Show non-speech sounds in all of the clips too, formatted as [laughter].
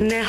Ne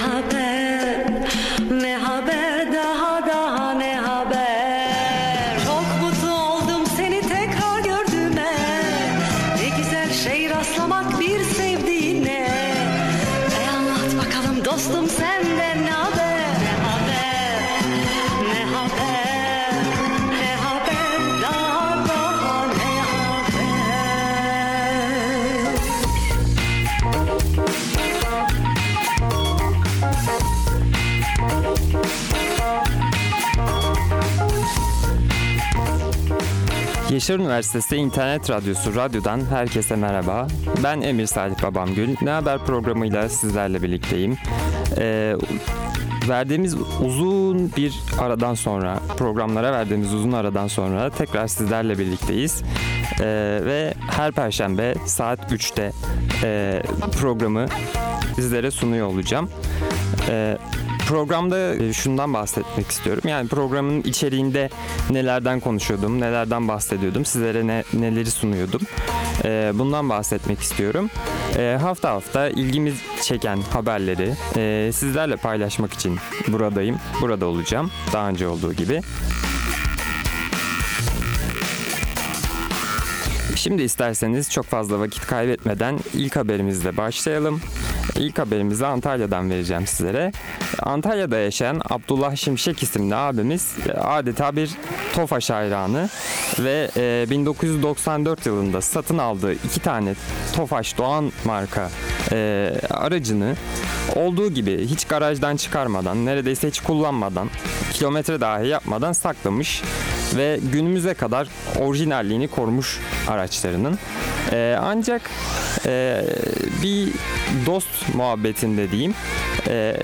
Yaşar Üniversitesi İnternet Radyosu Radyo'dan herkese merhaba. Ben Emir Salih Babamgül. Ne Haber programıyla sizlerle birlikteyim. Ee, verdiğimiz uzun bir aradan sonra, programlara verdiğimiz uzun aradan sonra tekrar sizlerle birlikteyiz. Ee, ve her perşembe saat 3'te e, programı sizlere sunuyor olacağım. Ee, Programda e, şundan bahsetmek istiyorum. Yani programın içeriğinde nelerden konuşuyordum, nelerden bahsediyordum, sizlere ne, neleri sunuyordum. Ee, bundan bahsetmek istiyorum. Ee, hafta hafta ilgimiz çeken haberleri e, sizlerle paylaşmak için buradayım. Burada olacağım. Daha önce olduğu gibi. Şimdi isterseniz çok fazla vakit kaybetmeden ilk haberimizle başlayalım. İlk haberimizi Antalya'dan vereceğim sizlere. Antalya'da yaşayan Abdullah Şimşek isimli abimiz e, adeta bir Tofaş hayranı ve e, 1994 yılında satın aldığı iki tane Tofaş Doğan marka e, aracını olduğu gibi hiç garajdan çıkarmadan, neredeyse hiç kullanmadan, kilometre dahi yapmadan saklamış ve günümüze kadar orijinalliğini korumuş araçlarının. Ee, ancak e, bir dost muhabbetinde diyeyim e,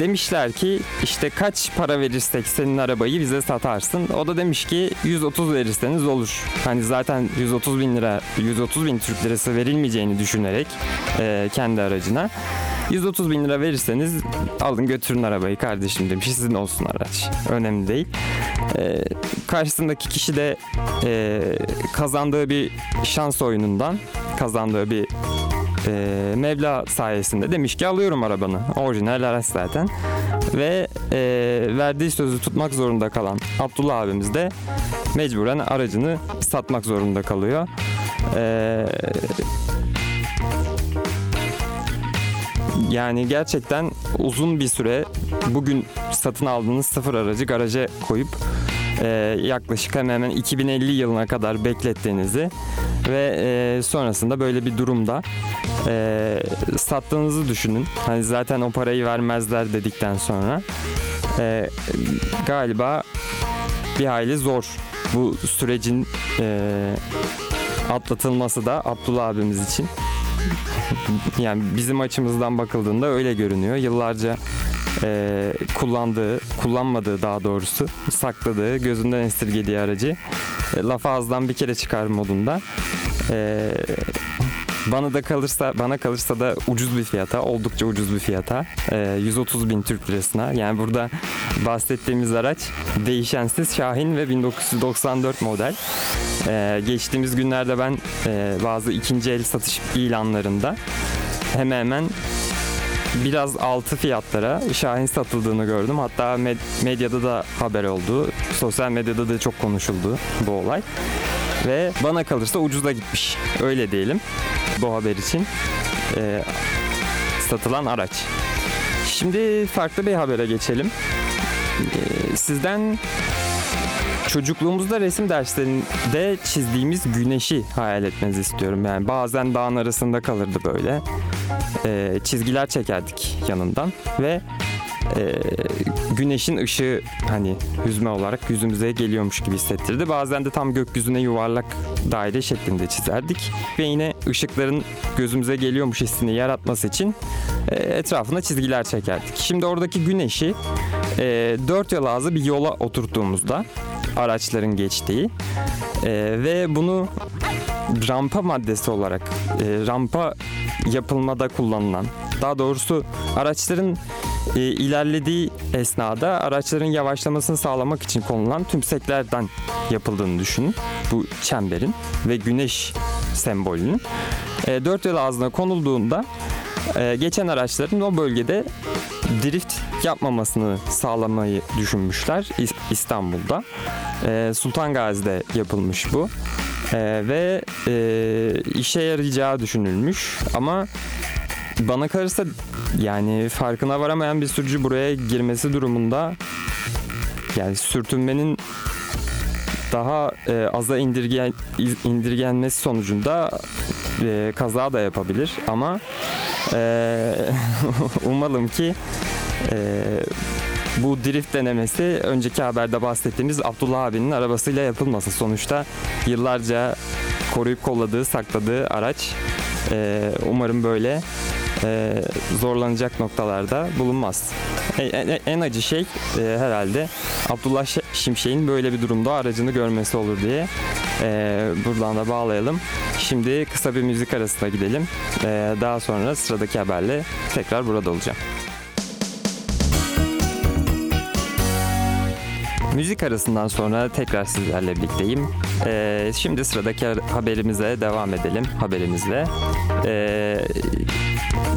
demişler ki işte kaç para verirsek senin arabayı bize satarsın. O da demiş ki 130 verirseniz olur. Hani zaten 130 bin lira 130 bin Türk lirası verilmeyeceğini düşünerek e, kendi aracına 130 bin lira verirseniz alın götürün arabayı kardeşim demiş. Sizin olsun araç. Önemli değil. Ee, karşısındaki kişi de e, kazandığı bir şans oyunundan kazandığı bir e, meblağ sayesinde demiş ki alıyorum arabanı. Orijinal araç zaten. Ve e, verdiği sözü tutmak zorunda kalan Abdullah abimiz de mecburen aracını satmak zorunda kalıyor. Eee Yani gerçekten uzun bir süre bugün satın aldığınız sıfır aracı garaja koyup e, yaklaşık hemen hemen 2050 yılına kadar beklettiğinizi ve e, sonrasında böyle bir durumda e, sattığınızı düşünün. Hani zaten o parayı vermezler dedikten sonra e, galiba bir hayli zor bu sürecin e, atlatılması da Abdullah abimiz için yani bizim açımızdan bakıldığında öyle görünüyor. Yıllarca e, kullandığı, kullanmadığı daha doğrusu sakladığı, gözünden esirgediği aracı e, laf ağızdan bir kere çıkar modunda. E, bana da kalırsa bana kalırsa da ucuz bir fiyata, oldukça ucuz bir fiyata. E, 130 bin Türk lirasına. Yani burada bahsettiğimiz araç değişensiz Şahin ve 1994 model. E, geçtiğimiz günlerde ben e, bazı ikinci el satış ilanlarında hemen hemen biraz altı fiyatlara Şahin satıldığını gördüm. Hatta med- medyada da haber oldu. Sosyal medyada da çok konuşuldu bu olay. Ve bana kalırsa ucuza gitmiş. Öyle diyelim bu haber için. Ee, satılan araç. Şimdi farklı bir habere geçelim. Ee, sizden çocukluğumuzda resim derslerinde çizdiğimiz güneşi hayal etmenizi istiyorum. Yani bazen dağın arasında kalırdı böyle. Ee, çizgiler çekerdik yanından ve e, güneşin ışığı hani hüzme olarak yüzümüze geliyormuş gibi hissettirdi. Bazen de tam gökyüzüne yuvarlak daire şeklinde çizerdik. Ve yine ışıkların gözümüze geliyormuş hissini yaratması için e, etrafına çizgiler çekerdik. Şimdi oradaki güneşi e, dört yol ağzı bir yola oturttuğumuzda araçların geçtiği e, ve bunu rampa maddesi olarak e, rampa yapılmada kullanılan daha doğrusu araçların e, ilerlediği esnada araçların yavaşlamasını sağlamak için konulan tümseklerden yapıldığını düşünün. Bu çemberin ve güneş sembolünün. E, dört yol ağzına konulduğunda e, geçen araçların o bölgede drift yapmamasını sağlamayı düşünmüşler İs- İstanbul'da. E, Sultan Gazi'de yapılmış bu. E, ve e, işe yarayacağı düşünülmüş ama bana kalırsa yani farkına varamayan bir sürücü buraya girmesi durumunda yani sürtünmenin daha e, aza indirgen, indirgenmesi sonucunda e, kaza da yapabilir ama e, [laughs] umalım ki e, bu drift denemesi önceki haberde bahsettiğimiz Abdullah abinin arabasıyla yapılması. Sonuçta yıllarca koruyup kolladığı, sakladığı araç e, umarım böyle e, zorlanacak noktalarda bulunmaz. En, en- en acı şey e, herhalde Abdullah Şe- Şimşek'in böyle bir durumda aracını görmesi olur diye e, buradan da bağlayalım. Şimdi kısa bir müzik arasına gidelim. E, daha sonra sıradaki haberle tekrar burada olacağım. Müzik arasından sonra tekrar sizlerle birlikteyim. Ee, şimdi sıradaki haberimize devam edelim haberimizle. Ee,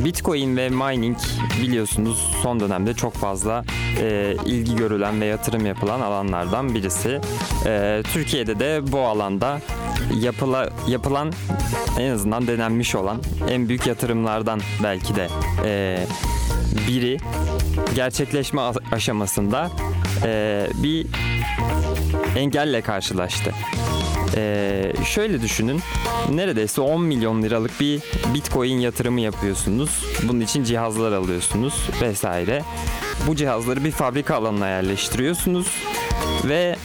Bitcoin ve mining biliyorsunuz son dönemde çok fazla e, ilgi görülen ve yatırım yapılan alanlardan birisi. Ee, Türkiye'de de bu alanda yapıla, yapılan en azından denenmiş olan en büyük yatırımlardan belki de e, biri gerçekleşme aşamasında e, bir engelle karşılaştı. E, şöyle düşünün, neredeyse 10 milyon liralık bir bitcoin yatırımı yapıyorsunuz. Bunun için cihazlar alıyorsunuz vesaire. Bu cihazları bir fabrika alanına yerleştiriyorsunuz ve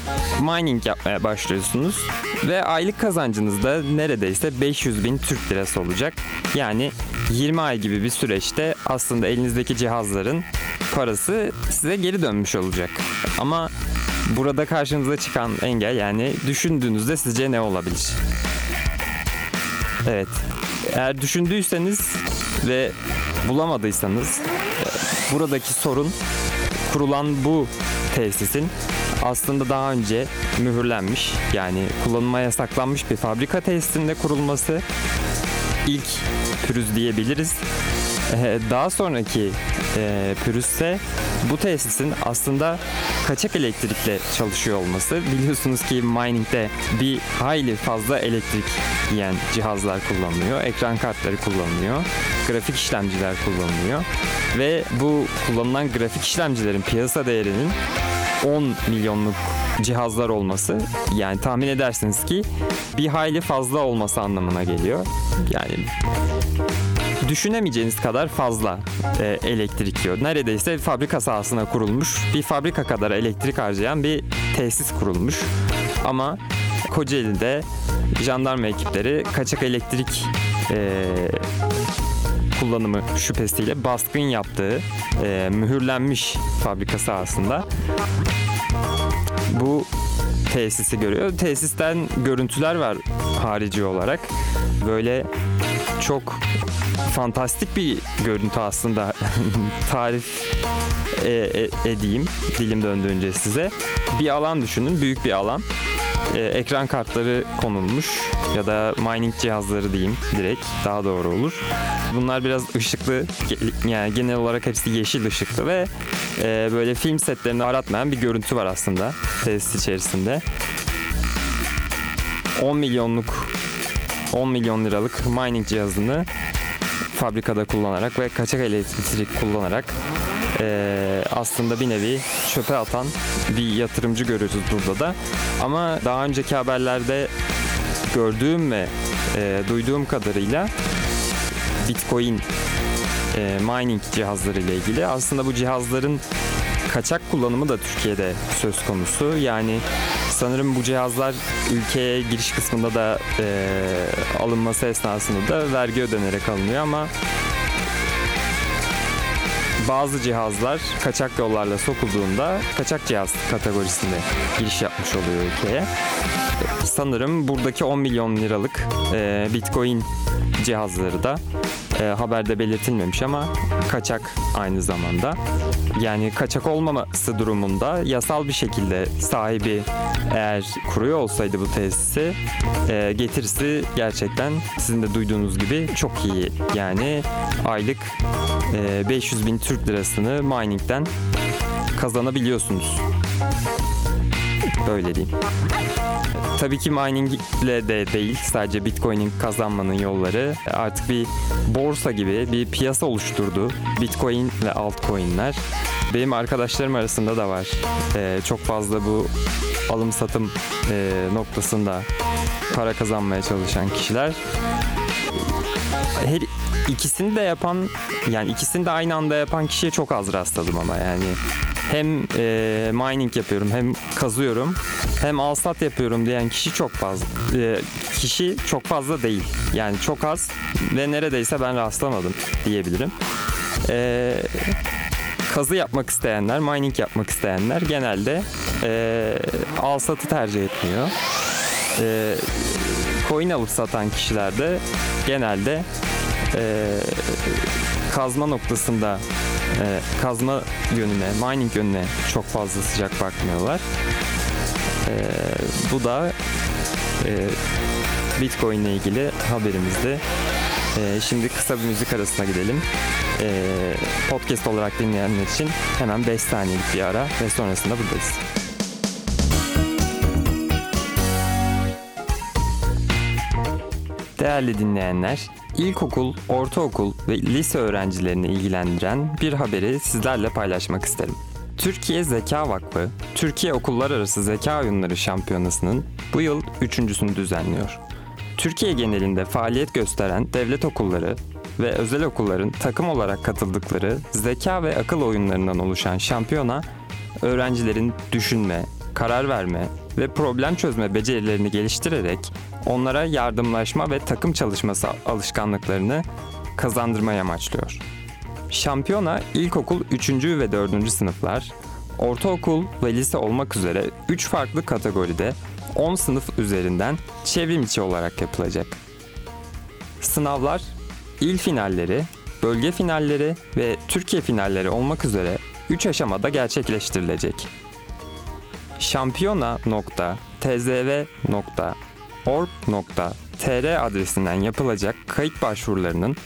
mining yapmaya başlıyorsunuz. Ve aylık kazancınız da neredeyse 500 bin Türk lirası olacak. Yani 20 ay gibi bir süreçte aslında elinizdeki cihazların parası size geri dönmüş olacak. Ama burada karşınıza çıkan engel yani düşündüğünüzde sizce ne olabilir? Evet. Eğer düşündüyseniz ve bulamadıysanız buradaki sorun kurulan bu tesisin aslında daha önce mühürlenmiş yani kullanıma yasaklanmış bir fabrika tesisinde kurulması ilk pürüz diyebiliriz. Daha sonraki e, pürüzse bu tesisin aslında kaçak elektrikle çalışıyor olması. Biliyorsunuz ki miningde bir hayli fazla elektrik yiyen cihazlar kullanılıyor. Ekran kartları kullanılıyor. Grafik işlemciler kullanılıyor. Ve bu kullanılan grafik işlemcilerin piyasa değerinin 10 milyonluk cihazlar olması yani tahmin edersiniz ki bir hayli fazla olması anlamına geliyor. Yani düşünemeyeceğiniz kadar fazla e, elektrik yiyor. Neredeyse fabrika sahasına kurulmuş bir fabrika kadar elektrik harcayan bir tesis kurulmuş. Ama Kocaeli'de jandarma ekipleri kaçak elektrik e, kullanımı şüphesiyle baskın yaptığı e, mühürlenmiş fabrika sahasında bu tesisi görüyor. Tesisten görüntüler var harici olarak. Böyle çok fantastik bir görüntü aslında [laughs] tarif e- e- edeyim dilim döndüğünce size. Bir alan düşünün, büyük bir alan. E, ekran kartları konulmuş ya da mining cihazları diyeyim direkt daha doğru olur. Bunlar biraz ışıklı yani genel olarak hepsi yeşil ışıklı ve e, böyle film setlerini aratmayan bir görüntü var aslında tesis içerisinde. 10 milyonluk 10 milyon liralık mining cihazını fabrikada kullanarak ve kaçak elektrik kullanarak eee, aslında bir nevi çöpe atan bir yatırımcı görüyoruz burada da. Ama daha önceki haberlerde gördüğüm ve eee, duyduğum kadarıyla Bitcoin eee, mining cihazları ile ilgili aslında bu cihazların kaçak kullanımı da Türkiye'de söz konusu. Yani sanırım bu cihazlar ülkeye giriş kısmında da eee, alınması esnasında da vergi ödenerek alınıyor ama bazı cihazlar kaçak yollarla sokulduğunda kaçak cihaz kategorisinde giriş yapmış oluyor ülkeye. Sanırım buradaki 10 milyon liralık eee, Bitcoin cihazları da e, haberde belirtilmemiş ama kaçak aynı zamanda. Yani kaçak olmaması durumunda yasal bir şekilde sahibi eğer kuruyor olsaydı bu tesisi e, getirisi gerçekten sizin de duyduğunuz gibi çok iyi. Yani aylık e, 500 bin Türk lirasını miningden kazanabiliyorsunuz. Böyle diyeyim. Tabii ki mining ile de değil sadece Bitcoin'in kazanmanın yolları artık bir borsa gibi bir piyasa oluşturdu. Bitcoin ve altcoin'ler. Benim arkadaşlarım arasında da var. Ee, çok fazla bu alım satım e, noktasında para kazanmaya çalışan kişiler. Her ikisini de yapan yani ikisini de aynı anda yapan kişiye çok az rastladım ama yani hem e, mining yapıyorum hem kazıyorum hem alsat yapıyorum diyen kişi çok fazla e, kişi çok fazla değil yani çok az ve neredeyse ben rastlamadım diyebilirim. E, kazı yapmak isteyenler, mining yapmak isteyenler genelde e, alsatı tercih etmiyor. E, coin alıp satan kişiler de genelde e, kazma noktasında e, kazma yönüne, mining yönüne çok fazla sıcak bakmıyorlar. E, bu da e, Bitcoin ile ilgili haberimizdi. E, şimdi kısa bir müzik arasına gidelim. E, podcast olarak dinleyenler için hemen 5 saniyelik bir ara ve sonrasında buradayız. Değerli dinleyenler, ilkokul, ortaokul ve lise öğrencilerini ilgilendiren bir haberi sizlerle paylaşmak isterim. Türkiye Zeka Vakfı, Türkiye Okullar Arası Zeka Oyunları Şampiyonası'nın bu yıl üçüncüsünü düzenliyor. Türkiye genelinde faaliyet gösteren devlet okulları ve özel okulların takım olarak katıldıkları zeka ve akıl oyunlarından oluşan şampiyona, öğrencilerin düşünme, karar verme ve problem çözme becerilerini geliştirerek onlara yardımlaşma ve takım çalışması alışkanlıklarını kazandırmayı amaçlıyor. Şampiyona ilkokul 3. ve 4. sınıflar, ortaokul ve lise olmak üzere 3 farklı kategoride 10 sınıf üzerinden çevrim içi olarak yapılacak. Sınavlar il finalleri, bölge finalleri ve Türkiye finalleri olmak üzere 3 aşamada gerçekleştirilecek. şampiyona.tzv.org.tr adresinden yapılacak kayıt başvurularının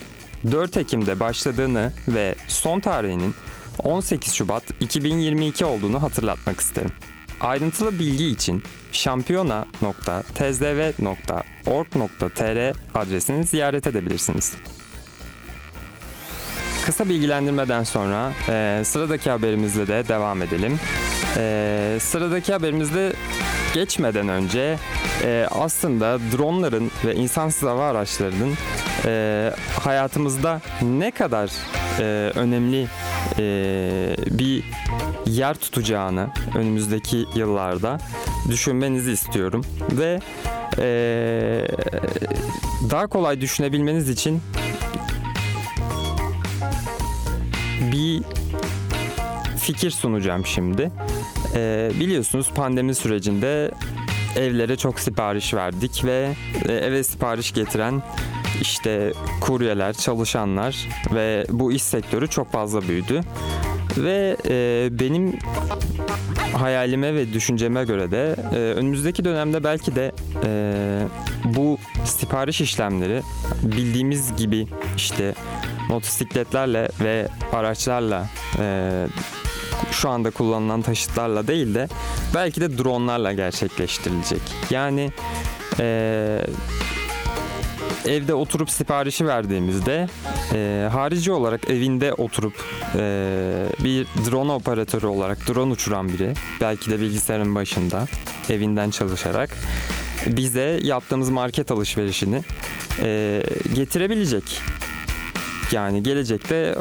4 Ekim'de başladığını ve son tarihinin 18 Şubat 2022 olduğunu hatırlatmak isterim. Ayrıntılı bilgi için şampiyona.tzv.org.tr adresini ziyaret edebilirsiniz. Kısa bilgilendirmeden sonra e, sıradaki haberimizle de devam edelim. E, sıradaki haberimizde geçmeden önce e, aslında dronların ve insansız hava araçlarının e, hayatımızda ne kadar e, önemli e, bir yer tutacağını önümüzdeki yıllarda düşünmenizi istiyorum ve e, daha kolay düşünebilmeniz için bir fikir sunacağım şimdi. E, biliyorsunuz pandemi sürecinde evlere çok sipariş verdik ve e, eve sipariş getiren işte kuryeler, çalışanlar ve bu iş sektörü çok fazla büyüdü. Ve e, benim hayalime ve düşünceme göre de e, önümüzdeki dönemde belki de e, bu sipariş işlemleri bildiğimiz gibi işte motosikletlerle ve araçlarla e, şu anda kullanılan taşıtlarla değil de belki de dronlarla gerçekleştirilecek. Yani e, evde oturup siparişi verdiğimizde e, harici olarak evinde oturup e, bir drone operatörü olarak drone uçuran biri belki de bilgisayarın başında evinden çalışarak bize yaptığımız market alışverişini e, getirebilecek. Yani gelecekte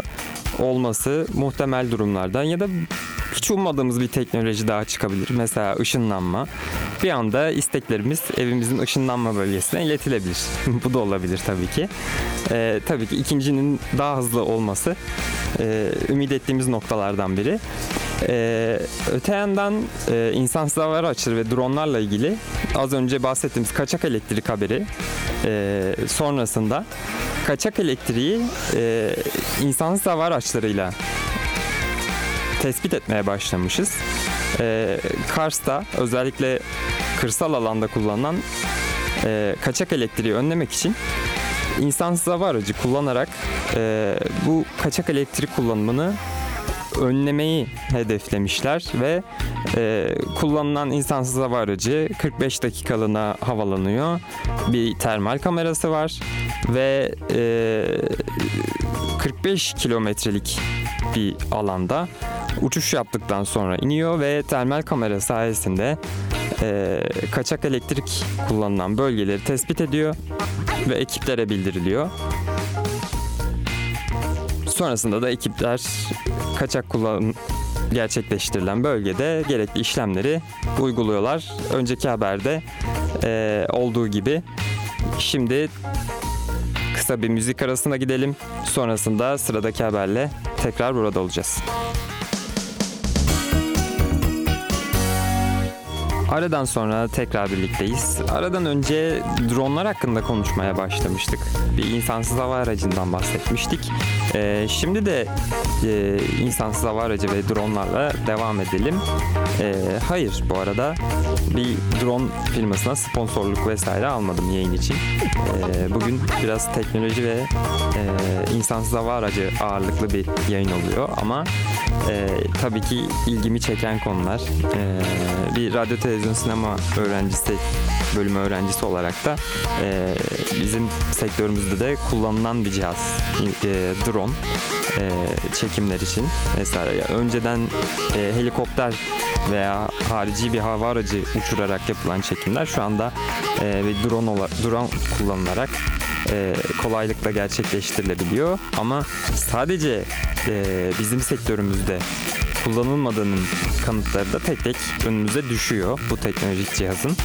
olması muhtemel durumlardan ya da hiç ummadığımız bir teknoloji daha çıkabilir. Mesela ışınlanma. Bir anda isteklerimiz evimizin ışınlanma bölgesine iletilebilir. [laughs] Bu da olabilir tabii ki. Ee, tabii ki ikincinin daha hızlı olması e, ümit ettiğimiz noktalardan biri. Ee, öte yandan e, insansız hava araçları ve dronlarla ilgili az önce bahsettiğimiz kaçak elektrik haberi e, sonrasında kaçak elektriği e, insansız hava araçlarıyla tespit etmeye başlamışız. E, Kars'ta özellikle kırsal alanda kullanılan e, kaçak elektriği önlemek için insansız hava aracı kullanarak e, bu kaçak elektrik kullanımını önlemeyi hedeflemişler ve e, kullanılan insansız hava aracı 45 dakikalığına havalanıyor. Bir termal kamerası var ve e, 45 kilometrelik bir alanda uçuş yaptıktan sonra iniyor ve termal kamera sayesinde e, kaçak elektrik kullanılan bölgeleri tespit ediyor ve ekiplere bildiriliyor. Sonrasında da ekipler kaçak kullanım gerçekleştirilen bölgede gerekli işlemleri uyguluyorlar. Önceki haberde e, olduğu gibi. Şimdi kısa bir müzik arasına gidelim. Sonrasında sıradaki haberle tekrar burada olacağız. Aradan sonra tekrar birlikteyiz. Aradan önce dronlar hakkında konuşmaya başlamıştık. Bir insansız hava aracından bahsetmiştik. Ee, şimdi de e, insansız hava aracı ve dronlarla devam edelim. Ee, hayır bu arada bir drone firmasına sponsorluk vesaire almadım yayın için. Ee, bugün biraz teknoloji ve e, insansız hava aracı ağırlıklı bir yayın oluyor ama e, tabii ki ilgimi çeken konular. E, bir radyo televizyon sinema öğrencisi bölümü öğrencisi olarak da e, bizim sektörümüzde de kullanılan bir cihaz e, drone e, çekimler için mesela önceden e, helikopter veya harici bir hava aracı uçurarak yapılan çekimler şu anda e, bir drone, ola, drone kullanılarak e, kolaylıkla gerçekleştirilebiliyor ama sadece e, bizim sektörümüzde kullanılmadığının kanıtları da tek tek önümüze düşüyor bu teknolojik cihazın.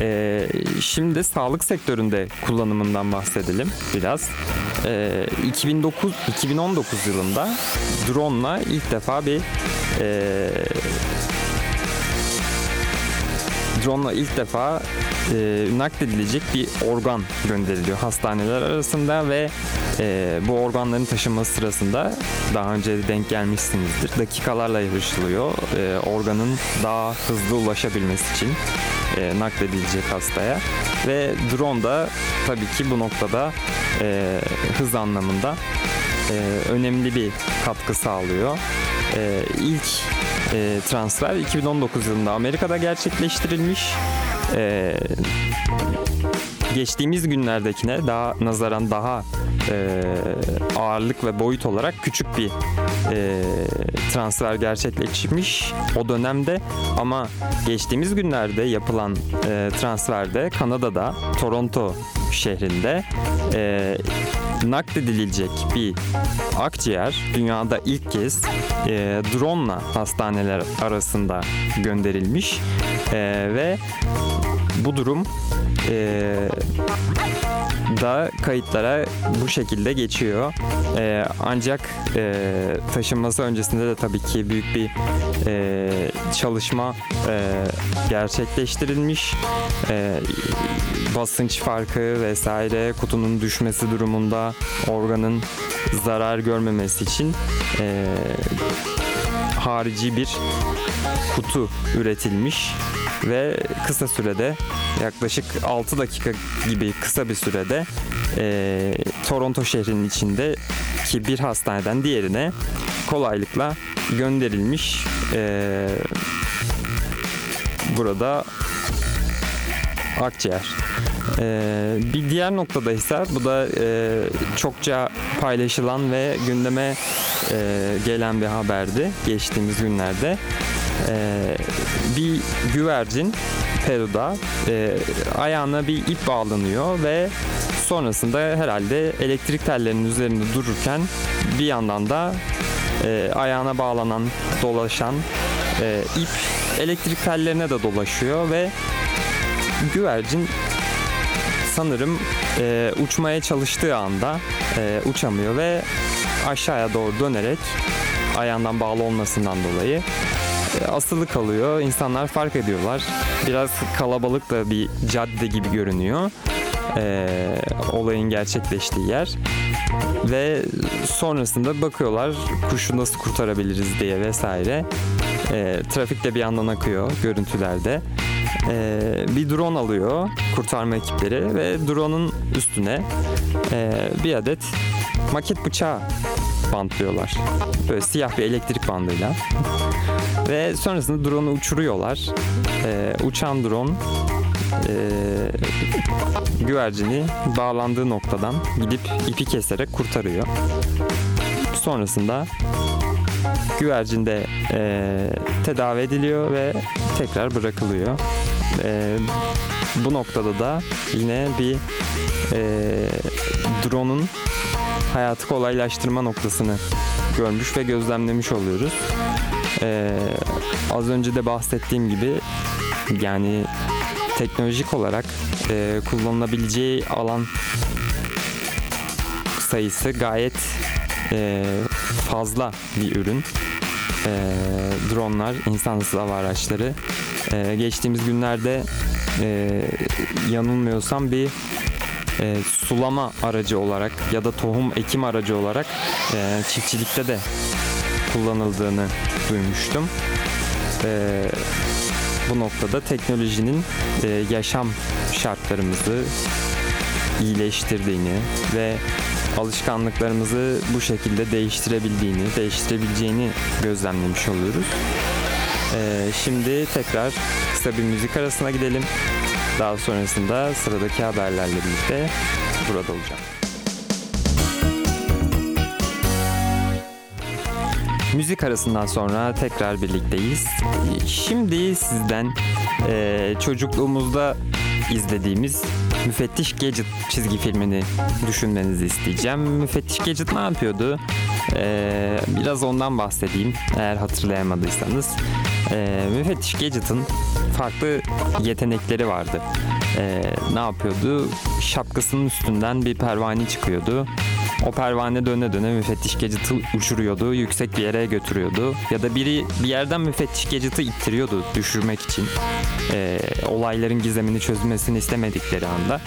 Ee, şimdi sağlık sektöründe kullanımından bahsedelim biraz. Ee, 2009 2019 yılında drone'la ilk defa bir e, drone'la ilk defa e, nakledilecek bir organ gönderiliyor hastaneler arasında ve e, bu organların taşınması sırasında daha önce denk gelmişsinizdir. Dakikalarla yarışılıyor. E, organın daha hızlı ulaşabilmesi için e, nakledilecek hastaya ve drone da tabii ki bu noktada e, hız anlamında e, önemli bir katkı sağlıyor. E, ilk e, transfer 2019 yılında Amerika'da gerçekleştirilmiş. E, geçtiğimiz günlerdekine daha nazaran daha e, ağırlık ve boyut olarak küçük bir e, transfer gerçekleşmiş o dönemde ama geçtiğimiz günlerde yapılan e, transferde Kanada'da Toronto şehrinde e, nakledilecek bir akciğer dünyada ilk kez e, drone hastaneler arasında gönderilmiş e, ve bu durum e, da kayıtlara bu şekilde geçiyor. E, ancak e, taşınması öncesinde de tabii ki büyük bir e, çalışma e, gerçekleştirilmiş. E, basınç farkı vesaire kutunun düşmesi durumunda organın zarar görmemesi için e, harici bir kutu üretilmiş ve kısa sürede yaklaşık 6 dakika gibi kısa bir sürede e, Toronto şehrinin içinde ki bir hastaneden diğerine kolaylıkla gönderilmiş. E, burada akciğer. Ee, bir diğer noktada ise bu da e, çokça paylaşılan ve gündeme e, gelen bir haberdi geçtiğimiz günlerde. E, bir güvercin Peru'da e, ayağına bir ip bağlanıyor ve sonrasında herhalde elektrik tellerinin üzerinde dururken bir yandan da e, ayağına bağlanan dolaşan e, ip elektrik tellerine de dolaşıyor ve güvercin sanırım e, uçmaya çalıştığı anda e, uçamıyor ve aşağıya doğru dönerek ayağından bağlı olmasından dolayı e, asılı kalıyor. İnsanlar fark ediyorlar. Biraz kalabalık da bir cadde gibi görünüyor. e, olayın gerçekleştiği yer ve sonrasında bakıyorlar kuşu nasıl kurtarabiliriz diye vesaire. E, trafik de bir yandan akıyor görüntülerde. E, bir drone alıyor kurtarma ekipleri ve drone'un üstüne e, bir adet maket bıçağı bantlıyorlar. Böyle siyah bir elektrik bandıyla. Ve sonrasında drone'u uçuruyorlar. E, uçan drone e, güvercini bağlandığı noktadan gidip ipi keserek kurtarıyor. Sonrasında güvercin de e, tedavi ediliyor ve tekrar bırakılıyor. E, bu noktada da yine bir e, drone'un hayatı kolaylaştırma noktasını görmüş ve gözlemlemiş oluyoruz. E, az önce de bahsettiğim gibi yani teknolojik olarak e, kullanılabileceği alan sayısı gayet e, fazla bir ürün. E, dronlar, insansız hava araçları. E, geçtiğimiz günlerde e, yanılmıyorsam bir e, sulama aracı olarak ya da tohum ekim aracı olarak e, çiftçilikte de kullanıldığını duymuştum. E, bu noktada teknolojinin e, yaşam şartlarımızı iyileştirdiğini ve alışkanlıklarımızı bu şekilde değiştirebildiğini, değiştirebileceğini gözlemlemiş oluyoruz. E, şimdi tekrar kısa bir müzik arasına gidelim. Daha sonrasında sıradaki haberlerle birlikte burada olacağım. Müzik arasından sonra tekrar birlikteyiz. Şimdi sizden e, çocukluğumuzda izlediğimiz Müfettiş Gadget çizgi filmini düşünmenizi isteyeceğim. Müfettiş Gadget ne yapıyordu? E, biraz ondan bahsedeyim eğer hatırlayamadıysanız. E, Müfettiş Gadget'ın farklı yetenekleri vardı. E, ne yapıyordu? Şapkasının üstünden bir pervane çıkıyordu. O pervane döne döne müfettiş Gadget'ı uçuruyordu, yüksek bir yere götürüyordu. Ya da biri bir yerden müfettiş Gadget'ı ittiriyordu düşürmek için. Ee, olayların gizemini çözülmesini istemedikleri anda.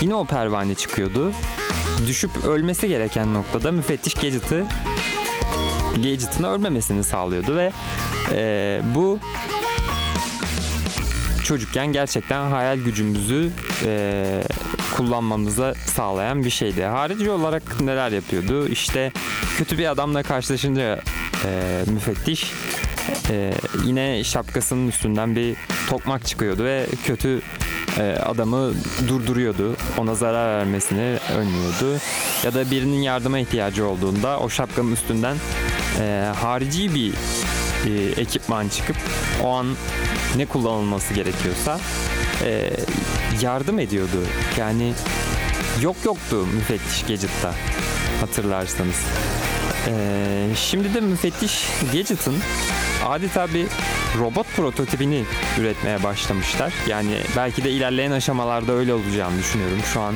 Yine o pervane çıkıyordu. Düşüp ölmesi gereken noktada müfettiş Gadget'ı Gadget'ın ölmemesini sağlıyordu ve e, bu çocukken gerçekten hayal gücümüzü e, kullanmamıza sağlayan bir şeydi. Harici olarak neler yapıyordu? İşte kötü bir adamla karşılaşınca e, müfettiş e, yine şapkasının üstünden bir tokmak çıkıyordu ve kötü adamı durduruyordu. Ona zarar vermesini önlüyordu. Ya da birinin yardıma ihtiyacı olduğunda o şapkanın üstünden e, harici bir e, ekipman çıkıp o an ne kullanılması gerekiyorsa e, yardım ediyordu. Yani yok yoktu müfettiş Gadget'ta hatırlarsanız. E, şimdi de müfettiş Gadget'ın adeta bir robot prototipini üretmeye başlamışlar. Yani belki de ilerleyen aşamalarda öyle olacağını düşünüyorum. Şu an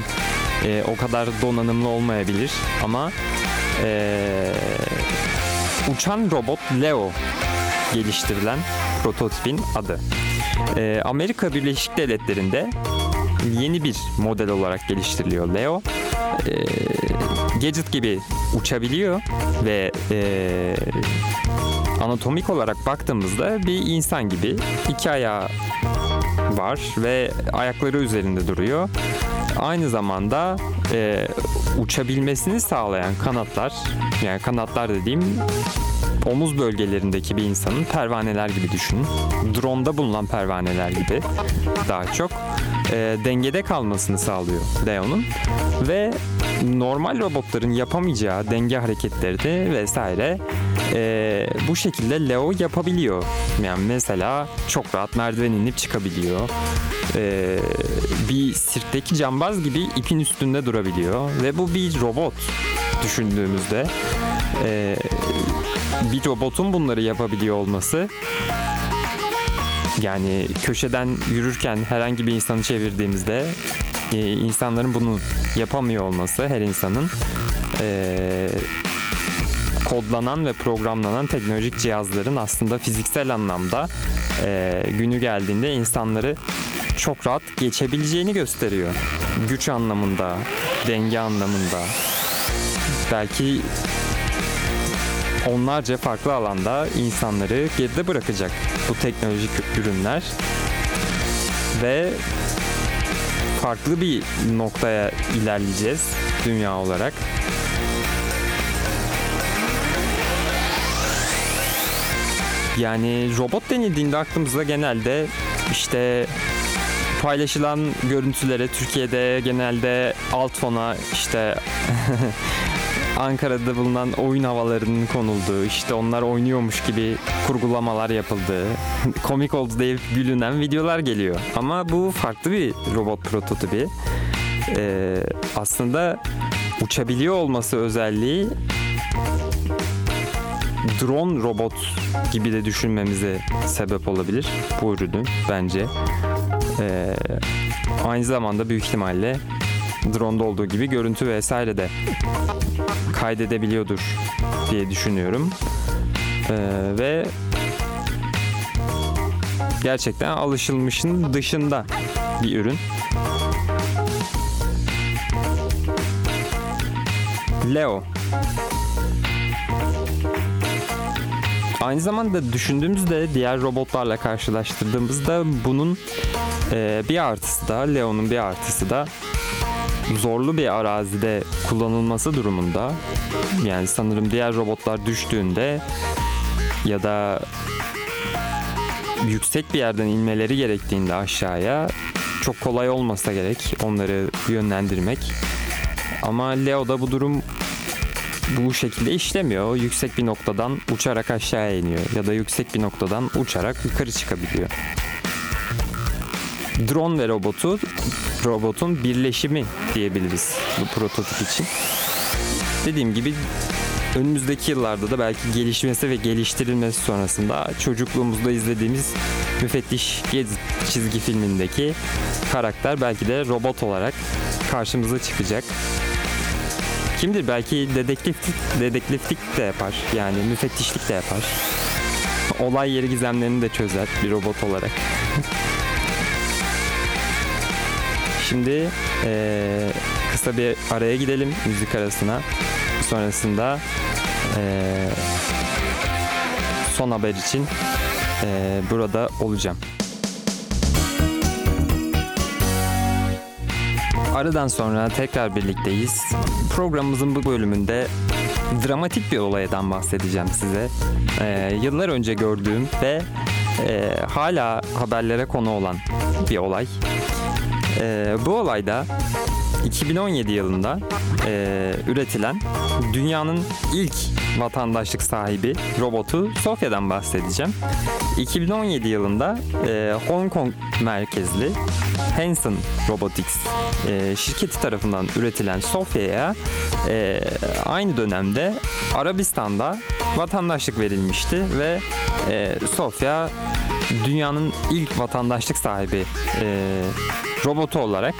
e, o kadar donanımlı olmayabilir ama e, uçan robot Leo geliştirilen prototipin adı. Ee, Amerika Birleşik Devletleri'nde yeni bir model olarak geliştiriliyor Leo. Ee, gadget gibi uçabiliyor ve e, anatomik olarak baktığımızda bir insan gibi iki ayağı var ve ayakları üzerinde duruyor. Aynı zamanda e, uçabilmesini sağlayan kanatlar, yani kanatlar dediğim omuz bölgelerindeki bir insanın pervaneler gibi düşünün. Drone'da bulunan pervaneler gibi daha çok e, dengede kalmasını sağlıyor Leo'nun ve normal robotların yapamayacağı denge hareketlerini vesaire e, bu şekilde Leo yapabiliyor. Yani mesela çok rahat merdiven inip çıkabiliyor. E, bir sirkteki cambaz gibi ipin üstünde durabiliyor ve bu bir robot düşündüğümüzde e, bir robotun bunları yapabiliyor olması yani köşeden yürürken herhangi bir insanı çevirdiğimizde e, insanların bunu yapamıyor olması her insanın e, kodlanan ve programlanan teknolojik cihazların aslında fiziksel anlamda e, günü geldiğinde insanları çok rahat geçebileceğini gösteriyor. Güç anlamında, denge anlamında. Belki onlarca farklı alanda insanları geride bırakacak bu teknolojik ürünler ve farklı bir noktaya ilerleyeceğiz dünya olarak. Yani robot denildiğinde aklımıza genelde işte paylaşılan görüntülere Türkiye'de genelde alt fona işte [laughs] Ankara'da bulunan oyun havalarının konulduğu, işte onlar oynuyormuş gibi kurgulamalar yapıldığı, [laughs] komik oldu diye gülünen videolar geliyor. Ama bu farklı bir robot prototipi. Ee, aslında uçabiliyor olması özelliği drone robot gibi de düşünmemize sebep olabilir bu ürünü bence. Ee, aynı zamanda büyük ihtimalle drone'da olduğu gibi görüntü vesaire de kaydedebiliyordur diye düşünüyorum. Ee, ve gerçekten alışılmışın dışında bir ürün. Leo. Aynı zamanda düşündüğümüzde diğer robotlarla karşılaştırdığımızda bunun e, bir artısı da Leo'nun bir artısı da zorlu bir arazide kullanılması durumunda yani sanırım diğer robotlar düştüğünde ya da yüksek bir yerden inmeleri gerektiğinde aşağıya çok kolay olmasa gerek onları yönlendirmek. Ama Leo'da bu durum bu şekilde işlemiyor. Yüksek bir noktadan uçarak aşağıya iniyor ya da yüksek bir noktadan uçarak yukarı çıkabiliyor. Drone ve robotu robotun birleşimi diyebiliriz bu prototip için. Dediğim gibi önümüzdeki yıllarda da belki gelişmesi ve geliştirilmesi sonrasında çocukluğumuzda izlediğimiz müfettiş çizgi filmindeki karakter belki de robot olarak karşımıza çıkacak. Kimdir belki dedektiflik, dedektiflik de yapar yani müfettişlik de yapar. Olay yeri gizemlerini de çözer bir robot olarak. Şimdi ee, kısa bir araya gidelim müzik arasına. Sonrasında ee, son haber için ee, burada olacağım. Aradan sonra tekrar birlikteyiz. Programımızın bu bölümünde dramatik bir olaydan bahsedeceğim size. Ee, yıllar önce gördüğüm ve e, hala haberlere konu olan bir olay. E, bu olayda 2017 yılında e, üretilen dünyanın ilk vatandaşlık sahibi robotu Sofya'dan bahsedeceğim. 2017 yılında e, Hong Kong merkezli Hanson Robotics e, şirketi tarafından üretilen Sofya'ya e, aynı dönemde Arabistan'da vatandaşlık verilmişti ve e, Sofya dünyanın ilk vatandaşlık sahibi e, robotu olarak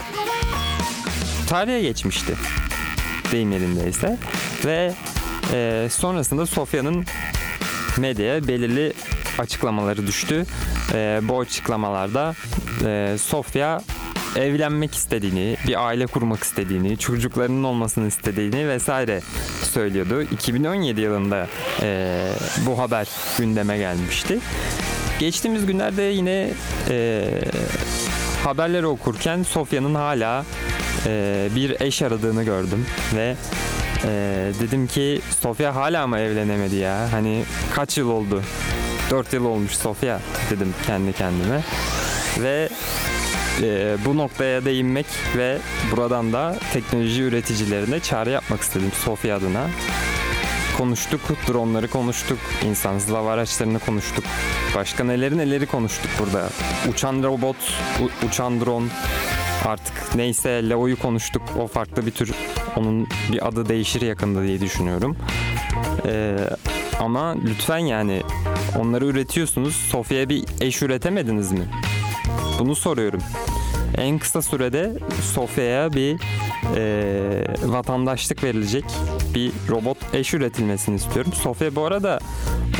tarihe geçmişti deyim yerindeyse ve e, sonrasında Sofya'nın medyaya belirli açıklamaları düştü. E, bu açıklamalarda e, Sofya evlenmek istediğini, bir aile kurmak istediğini, çocuklarının olmasını istediğini vesaire söylüyordu. 2017 yılında e, bu haber gündeme gelmişti. Geçtiğimiz günlerde yine e, haberleri okurken Sofya'nın hala e, bir eş aradığını gördüm ve e, dedim ki Sofya hala mı evlenemedi ya? Hani kaç yıl oldu? 4 yıl olmuş Sofya dedim kendi kendime. Ve e, bu noktaya değinmek ve buradan da teknoloji üreticilerine çağrı yapmak istedim Sofya adına. Konuştuk, dronları konuştuk, insansız hava araçlarını konuştuk. Başka neleri neleri konuştuk burada. Uçan robot, uçan drone, artık neyse Leo'yu konuştuk. O farklı bir tür. Onun bir adı değişir yakında diye düşünüyorum. Ee, ama lütfen yani onları üretiyorsunuz. Sofya'ya bir eş üretemediniz mi? Bunu soruyorum. En kısa sürede Sofya'ya bir e, vatandaşlık verilecek bir robot eş üretilmesini istiyorum. Sofya bu arada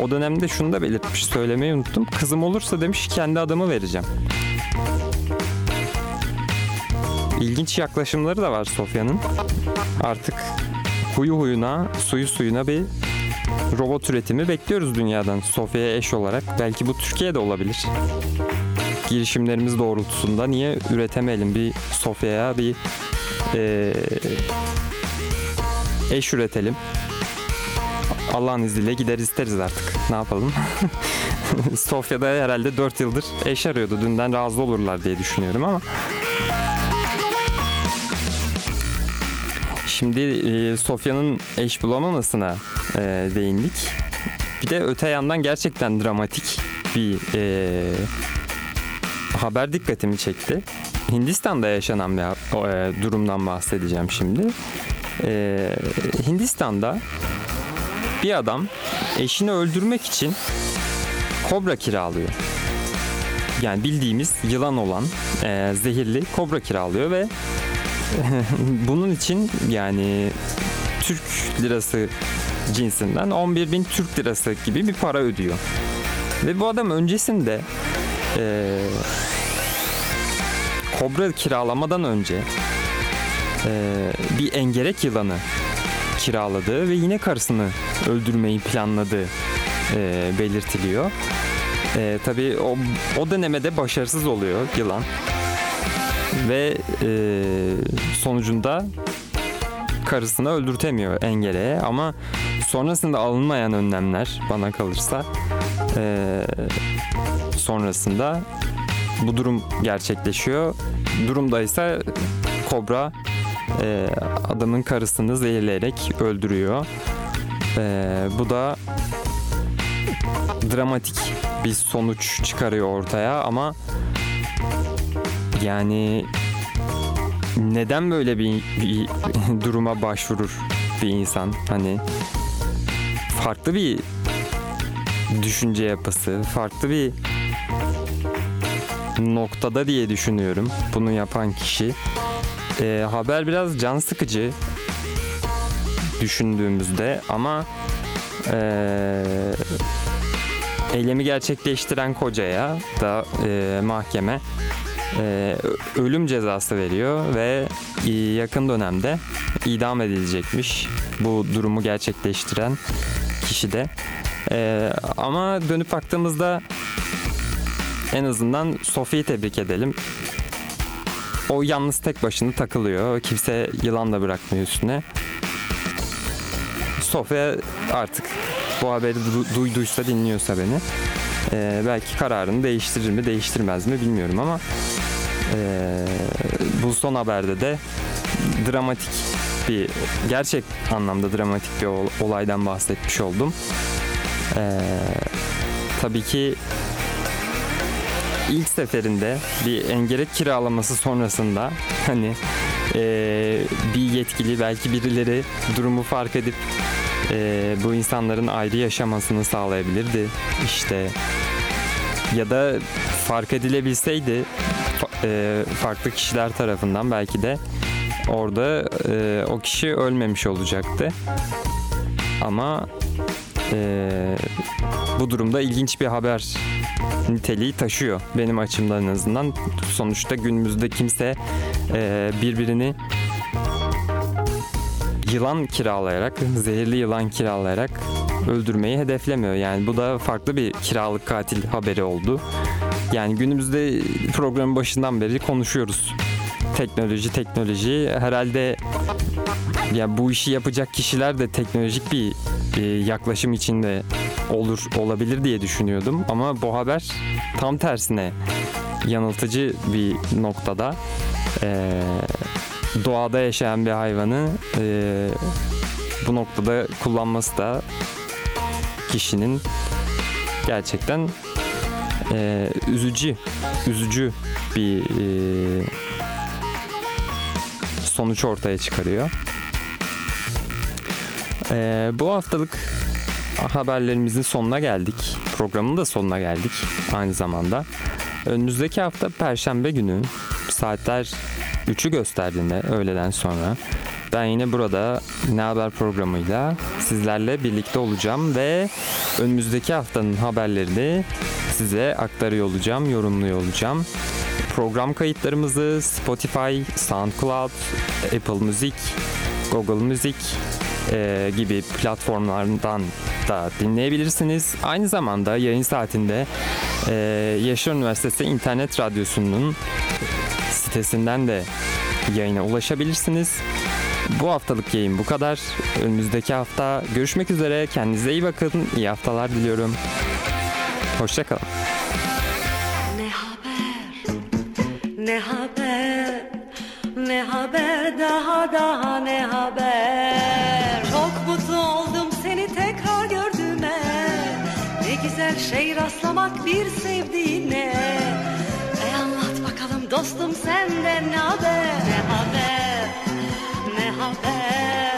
o dönemde şunu da belirtmiş söylemeyi unuttum. Kızım olursa demiş kendi adımı vereceğim. İlginç yaklaşımları da var Sofya'nın. Artık huyu huyuna, suyu suyuna bir robot üretimi bekliyoruz dünyadan Sofya'ya eş olarak. Belki bu Türkiye'de olabilir. Girişimlerimiz doğrultusunda niye üretemeyelim bir Sofya'ya bir eee, eş üretelim. Allah'ın izniyle gider isteriz artık. Ne yapalım? [laughs] Sofya'da herhalde 4 yıldır eş arıyordu. Dünden razı olurlar diye düşünüyorum ama. Şimdi e, Sofya'nın eş bulamamasına e, değindik. Bir de öte yandan gerçekten dramatik bir e, haber dikkatimi çekti. Hindistan'da yaşanan bir e, durumdan bahsedeceğim şimdi. E, Hindistan'da bir adam eşini öldürmek için kobra kiralıyor. Yani bildiğimiz yılan olan e, zehirli kobra kiralıyor ve [laughs] bunun için yani Türk lirası cinsinden 11 bin Türk lirası gibi bir para ödüyor. Ve bu adam öncesinde e, kobra kiralamadan önce e, bir engerek yılanı kiraladığı ve yine karısını öldürmeyi planladığı e, belirtiliyor. E, tabii o, o denemede başarısız oluyor yılan ve e, sonucunda karısını öldürtemiyor engeleye ama sonrasında alınmayan önlemler bana kalırsa e, sonrasında bu durum gerçekleşiyor. Durumda ise kobra e, adamın karısını zehirleyerek öldürüyor. E, bu da dramatik bir sonuç çıkarıyor ortaya ama yani neden böyle bir, bir [laughs] duruma başvurur bir insan? Hani farklı bir düşünce yapısı, farklı bir noktada diye düşünüyorum bunu yapan kişi. Ee, haber biraz can sıkıcı düşündüğümüzde ama ee, eylemi gerçekleştiren kocaya da e, mahkeme e, ölüm cezası veriyor ve yakın dönemde idam edilecekmiş bu durumu gerçekleştiren kişi de. E, ama dönüp baktığımızda en azından Sophie'yi tebrik edelim. O yalnız tek başına takılıyor. Kimse yılan da bırakmıyor üstüne. Sofya artık bu haberi du- duyduysa dinliyorsa beni e, belki kararını değiştirir mi değiştirmez mi bilmiyorum ama e, bu son haberde de dramatik bir gerçek anlamda dramatik bir ol- olaydan bahsetmiş oldum. E, tabii ki ilk seferinde bir engerek kiralaması sonrasında hani e, bir yetkili belki birileri durumu fark edip e, bu insanların ayrı yaşamasını sağlayabilirdi işte ya da fark edilebilseydi e, farklı kişiler tarafından belki de orada e, o kişi ölmemiş olacaktı ama e, bu durumda ilginç bir haber niteliği taşıyor benim açımdan en azından sonuçta günümüzde kimse e, birbirini yılan kiralayarak, zehirli yılan kiralayarak öldürmeyi hedeflemiyor. Yani bu da farklı bir kiralık katil haberi oldu. Yani günümüzde programın başından beri konuşuyoruz. Teknoloji, teknoloji. Herhalde ya bu işi yapacak kişiler de teknolojik bir e, yaklaşım içinde olur olabilir diye düşünüyordum ama bu haber tam tersine yanıltıcı bir noktada. Ee, doğada yaşayan bir hayvanı e, bu noktada kullanması da kişinin gerçekten e, üzücü üzücü bir e, sonuç ortaya çıkarıyor. E, bu haftalık haberlerimizin sonuna geldik. Programın da sonuna geldik aynı zamanda. Önümüzdeki hafta Perşembe günü saatler 3'ü gösterdiğinde öğleden sonra ben yine burada Ne Haber programıyla sizlerle birlikte olacağım ve önümüzdeki haftanın haberlerini size aktarıyor olacağım, yorumluyor olacağım. program kayıtlarımızı Spotify, SoundCloud, Apple Müzik, Google Müzik e, gibi platformlardan da dinleyebilirsiniz. Aynı zamanda yayın saatinde e, Yaşar Üniversitesi İnternet Radyosu'nun sitesinden de yayına ulaşabilirsiniz. Bu haftalık yayın bu kadar. Önümüzdeki hafta görüşmek üzere. Kendinize iyi bakın. İyi haftalar diliyorum. Hoşçakalın. Ne haber? Ne haber? Ne haber daha daha ne haber? Çok mutlu oldum seni tekrar gördüğüme. Ne güzel şey rastlamak bir sevdiğine. E anlat bakalım dostum senden ne haber? Ne haber? out there.